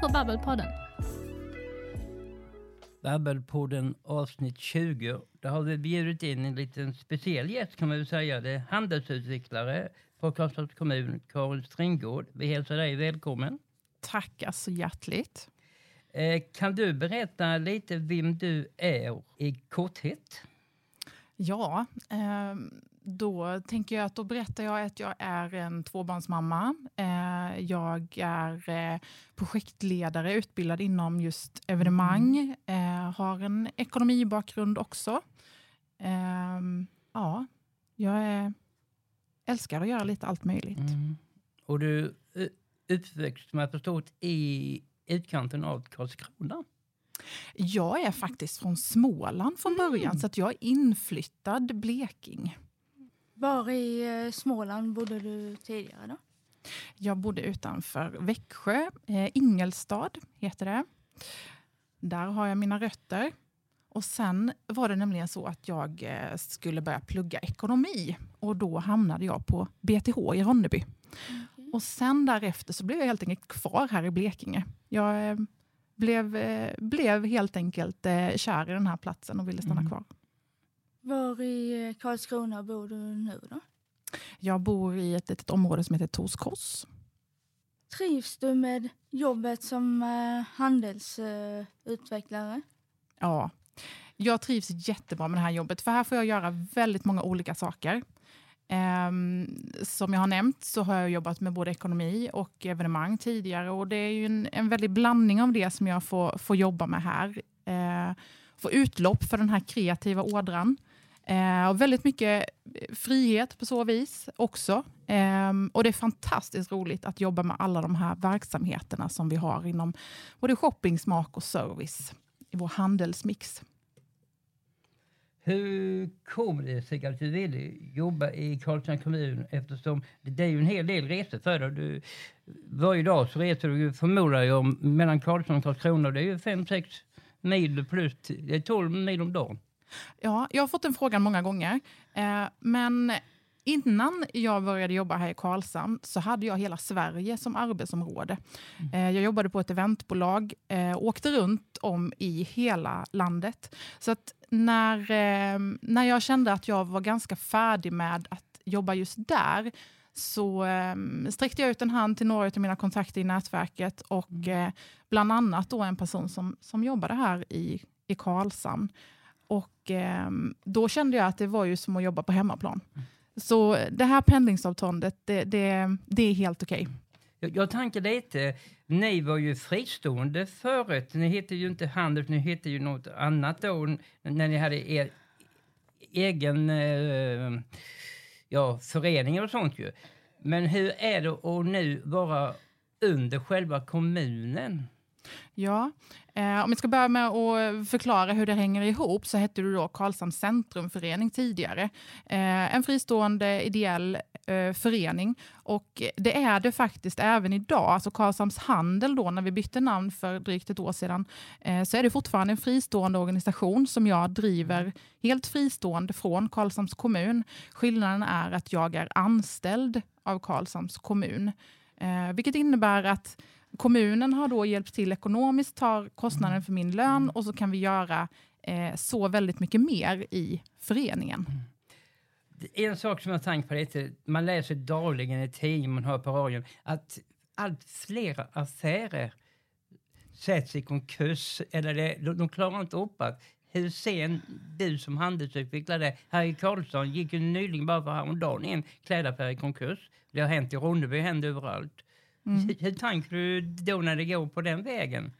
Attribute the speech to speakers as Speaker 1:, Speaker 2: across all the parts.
Speaker 1: på Babbelpodden.
Speaker 2: Babbelpodden avsnitt 20. Där har vi bjudit in en liten speciell gäst kan man väl säga. Det är handelsutvecklare på Karlstads kommun, Karin Stringgård. Vi hälsar dig välkommen.
Speaker 3: Tackar så hjärtligt.
Speaker 2: Eh, kan du berätta lite vem du är i korthet?
Speaker 3: Ja, eh, då tänker jag att då berättar jag att jag är en tvåbarnsmamma. Eh, jag är eh, projektledare, utbildad inom just evenemang. Eh, har en ekonomibakgrund också. Ehm, ja, jag älskar att göra lite allt möjligt.
Speaker 2: Mm. Och du är uppväxt, som jag förstått, i utkanten av Karlskrona?
Speaker 3: Jag är faktiskt från Småland från början,
Speaker 2: Mm.
Speaker 3: så att jag är inflyttad bleking.
Speaker 4: Var i eh, Småland bodde du tidigare då?
Speaker 3: Jag bodde utanför Växjö, eh, Ingelstad heter det. Där har jag mina rötter. Och sen var det nämligen så att jag eh, skulle börja plugga ekonomi och då hamnade jag på BTH i Ronneby. Och sen därefter så blev jag helt enkelt kvar här i Blekinge. Jag eh, blev, eh, blev helt enkelt eh, kär i den här platsen och ville stanna
Speaker 2: Mm.
Speaker 3: kvar.
Speaker 4: Var i eh, Karlskrona bor du nu då?
Speaker 3: Jag bor i ett litet område som heter Torskors.
Speaker 4: Trivs du med jobbet som eh, handelsutvecklare?
Speaker 3: Ja, jag trivs jättebra med det här jobbet, för här får jag göra väldigt många olika saker. Ehm, som jag har nämnt så har jag jobbat med både ekonomi och evenemang tidigare och det är en, en väldig blandning av det som jag får, får jobba med här. Uh, få utlopp för den här kreativa ådran. Eh, och väldigt mycket eh, frihet på så vis också. Eh, och det är fantastiskt roligt att jobba med alla de här verksamheterna som vi har inom både shopping, smak och service i vår handelsmix.
Speaker 2: Hur kom det sig att du ville jobba i Karlshamns kommun eftersom det är ju en hel del resor för dig. Du, varje dag så reser du ju förmodar jag mellan Karlshamn och Karlskrona. Det är ju 5-6 mil plus det är 12 mil om dagen.
Speaker 3: Ja, jag har fått den frågan många gånger. Eh, men innan jag började jobba här i Karlshamn så hade jag hela Sverige som arbetsområde. Eh, jag jobbade på ett eventbolag eh, åkte runt om i hela landet. Så att när, eh, när jag kände att jag var ganska färdig med att jobba just där så sträckte jag ut en hand till några av mina kontakter i nätverket och eh, bland annat då en person som, som jobbade här i, i Karlshamn. Och eh, då kände jag att det var ju som att jobba på hemmaplan. Så det här pendlingsavståndet, det, det, det är helt okej.
Speaker 2: Jag, jag tänker lite, ni var ju fristående förut. Ni hette ju inte Handels, ni hette ju något annat då när ni hade er egen eh, ja, förening och sånt ju. Men hur är det att nu vara under själva kommunen?
Speaker 3: Ja, eh, om vi ska börja med att förklara hur det hänger ihop så hette du då Karlshamns centrumförening tidigare. Eh, en fristående ideell eh, förening och det är det faktiskt även idag. Alltså Karlshamns handel då, när vi bytte namn för drygt ett år sedan, eh, så är det fortfarande en fristående organisation som jag driver helt fristående från Karlshamns kommun. Skillnaden är att jag är anställd av Karlshamns kommun, eh, vilket innebär att Kommunen har då hjälpt till ekonomiskt, tar kostnaden för min lön och så kan vi göra eh, så väldigt mycket mer i föreningen.
Speaker 2: En sak som jag tänkt på lite, man läser dagligen i tidningen, man hör på radion, att allt fler affärer sätts i konkurs, eller det, de, de klarar inte upp att hur ser du som handelsutvecklare här i Karlstad gick ju nyligen bara för häromdagen en klädaffär i konkurs. Det har hänt i Ronneby, det händer överallt. Hur, hur tänker du då när det går på den vägen?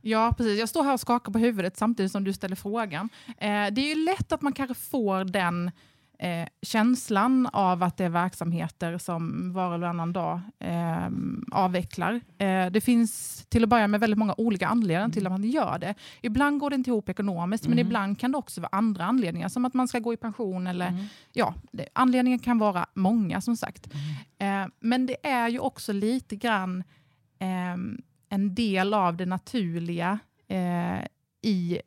Speaker 3: Ja, precis. Jag står här och skakar på huvudet samtidigt som du ställer frågan. Eh, det är ju lätt att man kanske får den eh, känslan av att det är verksamheter som var och varannan dag eh, avvecklar. Eh, det finns till att börja med väldigt många olika anledningar till att man gör det. Ibland går det inte ihop ekonomiskt, men ibland kan det också vara andra anledningar, som att man ska gå i pension eller ja, det, anledningen kan vara många som sagt. Eh, men det är ju också lite grann ehm, en del av det naturliga eh, i,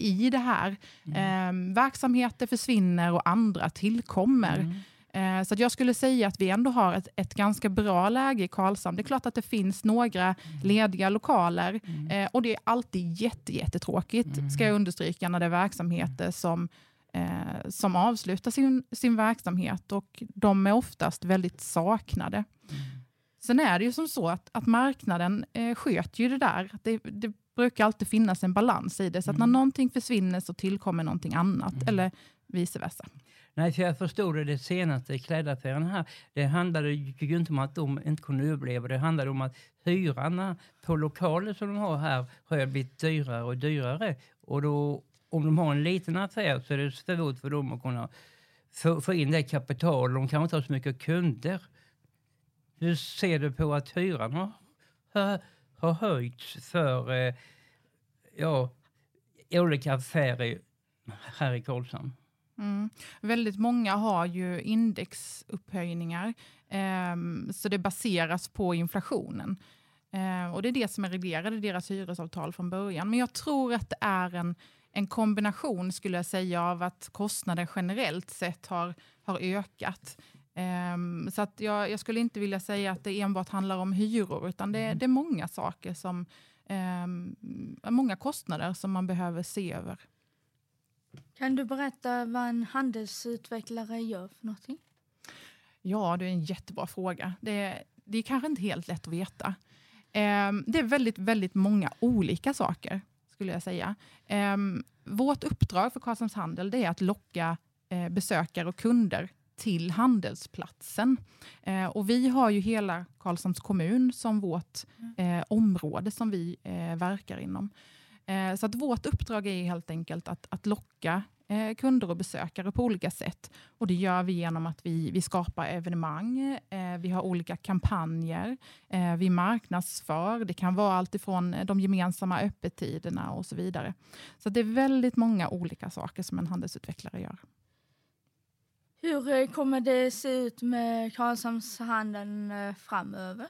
Speaker 3: i det här. Eh, verksamheter försvinner och andra tillkommer. Eh, så att jag skulle säga att vi ändå har ett, ett ganska bra läge i Karlshamn. Det är klart att det finns några lediga lokaler eh, och det är alltid jätte, jättetråkigt, ska jag understryka, när det är verksamheter som eh, som avslutar sin, sin verksamhet och de är oftast väldigt saknade. Sen är det ju som så att, att marknaden eh, sköter ju det där. Det, det brukar alltid finnas en balans i det, så att när någonting försvinner så tillkommer någonting annat, eller vice versa.
Speaker 2: Nej, för jag förstod det, det senaste klädaffären här. Det handlade ju inte om att de inte kunde överleva. Det handlade om att hyrarna på lokaler som de har här har blivit dyrare och dyrare. Och då, om de har en liten affär så är det svårt för dem att kunna få, få in det kapital. De kan inte ha så mycket kunder. Hur ser du på att hyran har, har, höjts för eh, ja, olika affärer här i Karlshamn?
Speaker 3: Mm. Väldigt många har ju indexupphöjningar, eh, så det baseras på inflationen. Eh, och Det är det som är reglerat i deras hyresavtal från början. Men jag tror att det är en, en kombination skulle jag säga av att kostnader generellt sett har, har ökat. Um, så att jag, jag, skulle inte vilja säga att det enbart handlar om hyror, utan det, det är många saker som, um, många kostnader som man behöver se över.
Speaker 4: Kan du berätta vad en handelsutvecklare gör för någonting?
Speaker 3: Ja, det är en jättebra fråga. Det, det är kanske inte helt lätt att veta. Um, det är väldigt, väldigt många olika saker, skulle jag säga. vårt uppdrag för Karlshamns Handel är att locka uh, besökare och kunder till handelsplatsen. Eh, och vi har ju hela Karlshamns kommun som vårt eh, område som vi eh, verkar inom. Eh, så att vårt uppdrag är helt enkelt att, att locka eh, kunder och besökare på olika sätt. Och Det gör vi genom att vi, vi skapar evenemang, eh, vi har olika kampanjer, vi marknadsför. Det kan vara allt ifrån de gemensamma öppettiderna och så vidare. Så det är väldigt många olika saker som en handelsutvecklare gör.
Speaker 4: Hur eh, kommer det se ut med Karlshamnshandeln eh, framöver?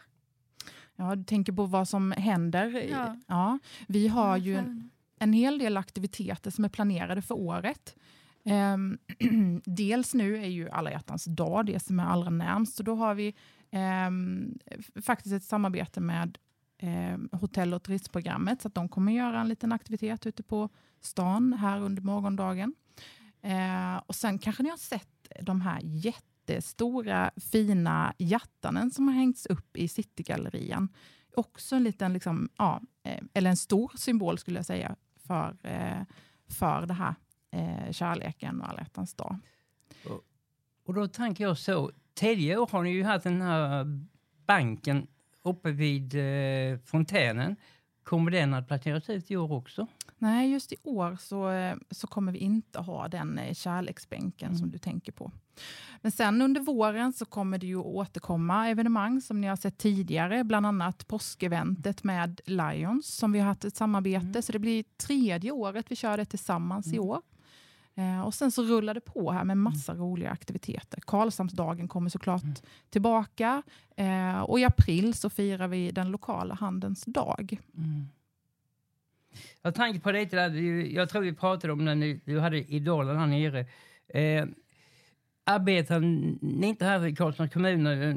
Speaker 3: Ja, du tänker på vad som händer?
Speaker 4: Ja.
Speaker 3: ja vi har ju en, en hel del aktiviteter som är planerade för året. Um, dels nu är ju alla hjärtans dag det som är allra närmst. Så då har vi um, faktiskt ett samarbete med um, hotell och turistprogrammet. Så att de kommer göra en liten aktivitet ute på stan här under morgondagen. Uh, och sen kanske ni har sett de här jättestora fina hjärtanen som har hängts upp i Citygallerian. Också en liten, liksom, ja, eh, eller en stor symbol skulle jag säga, för, eh, för det här eh, kärleken och alla hjärtans dag.
Speaker 2: Och, och då tänker jag så, tidigare år har ni ju haft den här banken uppe vid eh, fontänen. Kommer den att placeras ut i år också?
Speaker 3: Nej, just i år så, eh, så kommer vi inte ha den eh, kärleksbänken mm. som du tänker på. Men sen under våren så kommer det ju återkomma evenemang som ni har sett tidigare, bland annat påskeventet med Lions som vi har haft ett samarbete, mm. så det blir tredje året vi kör det tillsammans mm. i år. Eh, och sen så rullar det på här med massa mm. roliga aktiviteter. Karlshamnsdagen kommer såklart mm. tillbaka eh, och i april så firar vi den lokala handelns dag. Mm.
Speaker 2: Jag tänker på lite där, jag tror vi pratade om när du hade Idolen här nere. Eh, arbetar ni inte här i Karlshamns kommun, eh,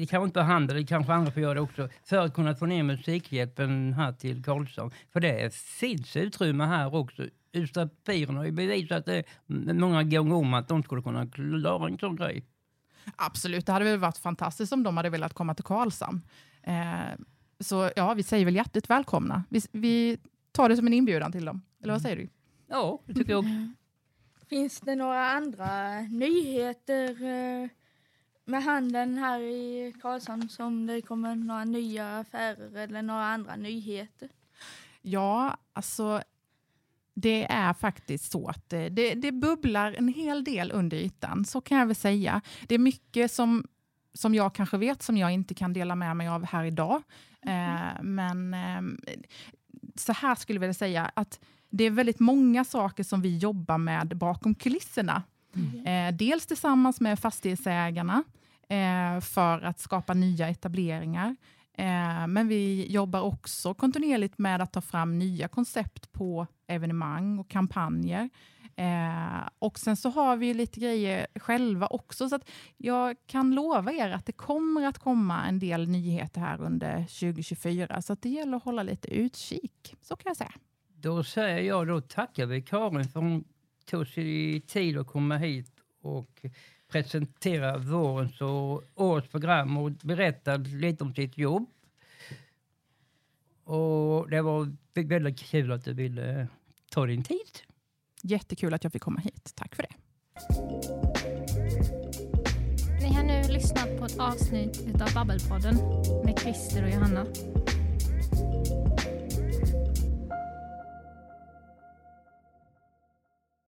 Speaker 2: det kanske inte bara handel, det kanske andra får göra det också, för att kunna få ner Musikhjälpen här till Karlshamn? För det finns utrymme här också. Ystadpiren har ju bevisat det många gånger om att de skulle kunna klara en sån grej.
Speaker 3: Absolut, det hade väl varit fantastiskt om de hade velat komma till Karlshamn. Eh, så ja, vi säger väl hjärtligt välkomna. Vi, vi tar det som en inbjudan till dem. Eller vad säger du?
Speaker 2: Ja, det tycker jag också.
Speaker 4: Finns det några andra nyheter eh, med handeln här i Karlshamn som det kommer några nya affärer eller några andra nyheter?
Speaker 3: Ja, alltså det är faktiskt så att det, det, det, bubblar en hel del under ytan, så kan jag väl säga. Det är mycket som, som jag kanske vet som jag inte kan dela med mig av här idag. Mm. Eh, men eh, så här skulle jag vilja säga att det är väldigt många saker som vi jobbar med bakom kulisserna. Mm. Eh, dels tillsammans med fastighetsägarna för att skapa nya etableringar. Men vi jobbar också kontinuerligt med att ta fram nya koncept på evenemang och kampanjer. Eh, och sen så har vi lite grejer själva också, så att jag kan lova er att det kommer att komma en del nyheter här under 2024, så att det gäller att hålla lite utkik, så kan jag säga.
Speaker 2: Då säger jag då tackar vi Karin för hon tog sig tid att komma hit och presentera vårens och årets program och berätta lite om sitt jobb. Och det var väldigt kul att du ville ta din tid.
Speaker 3: Jättekul att jag fick komma hit. Tack för det.
Speaker 1: Ni har nu lyssnat på ett avsnitt av Babbelpodden med Christer och Johanna.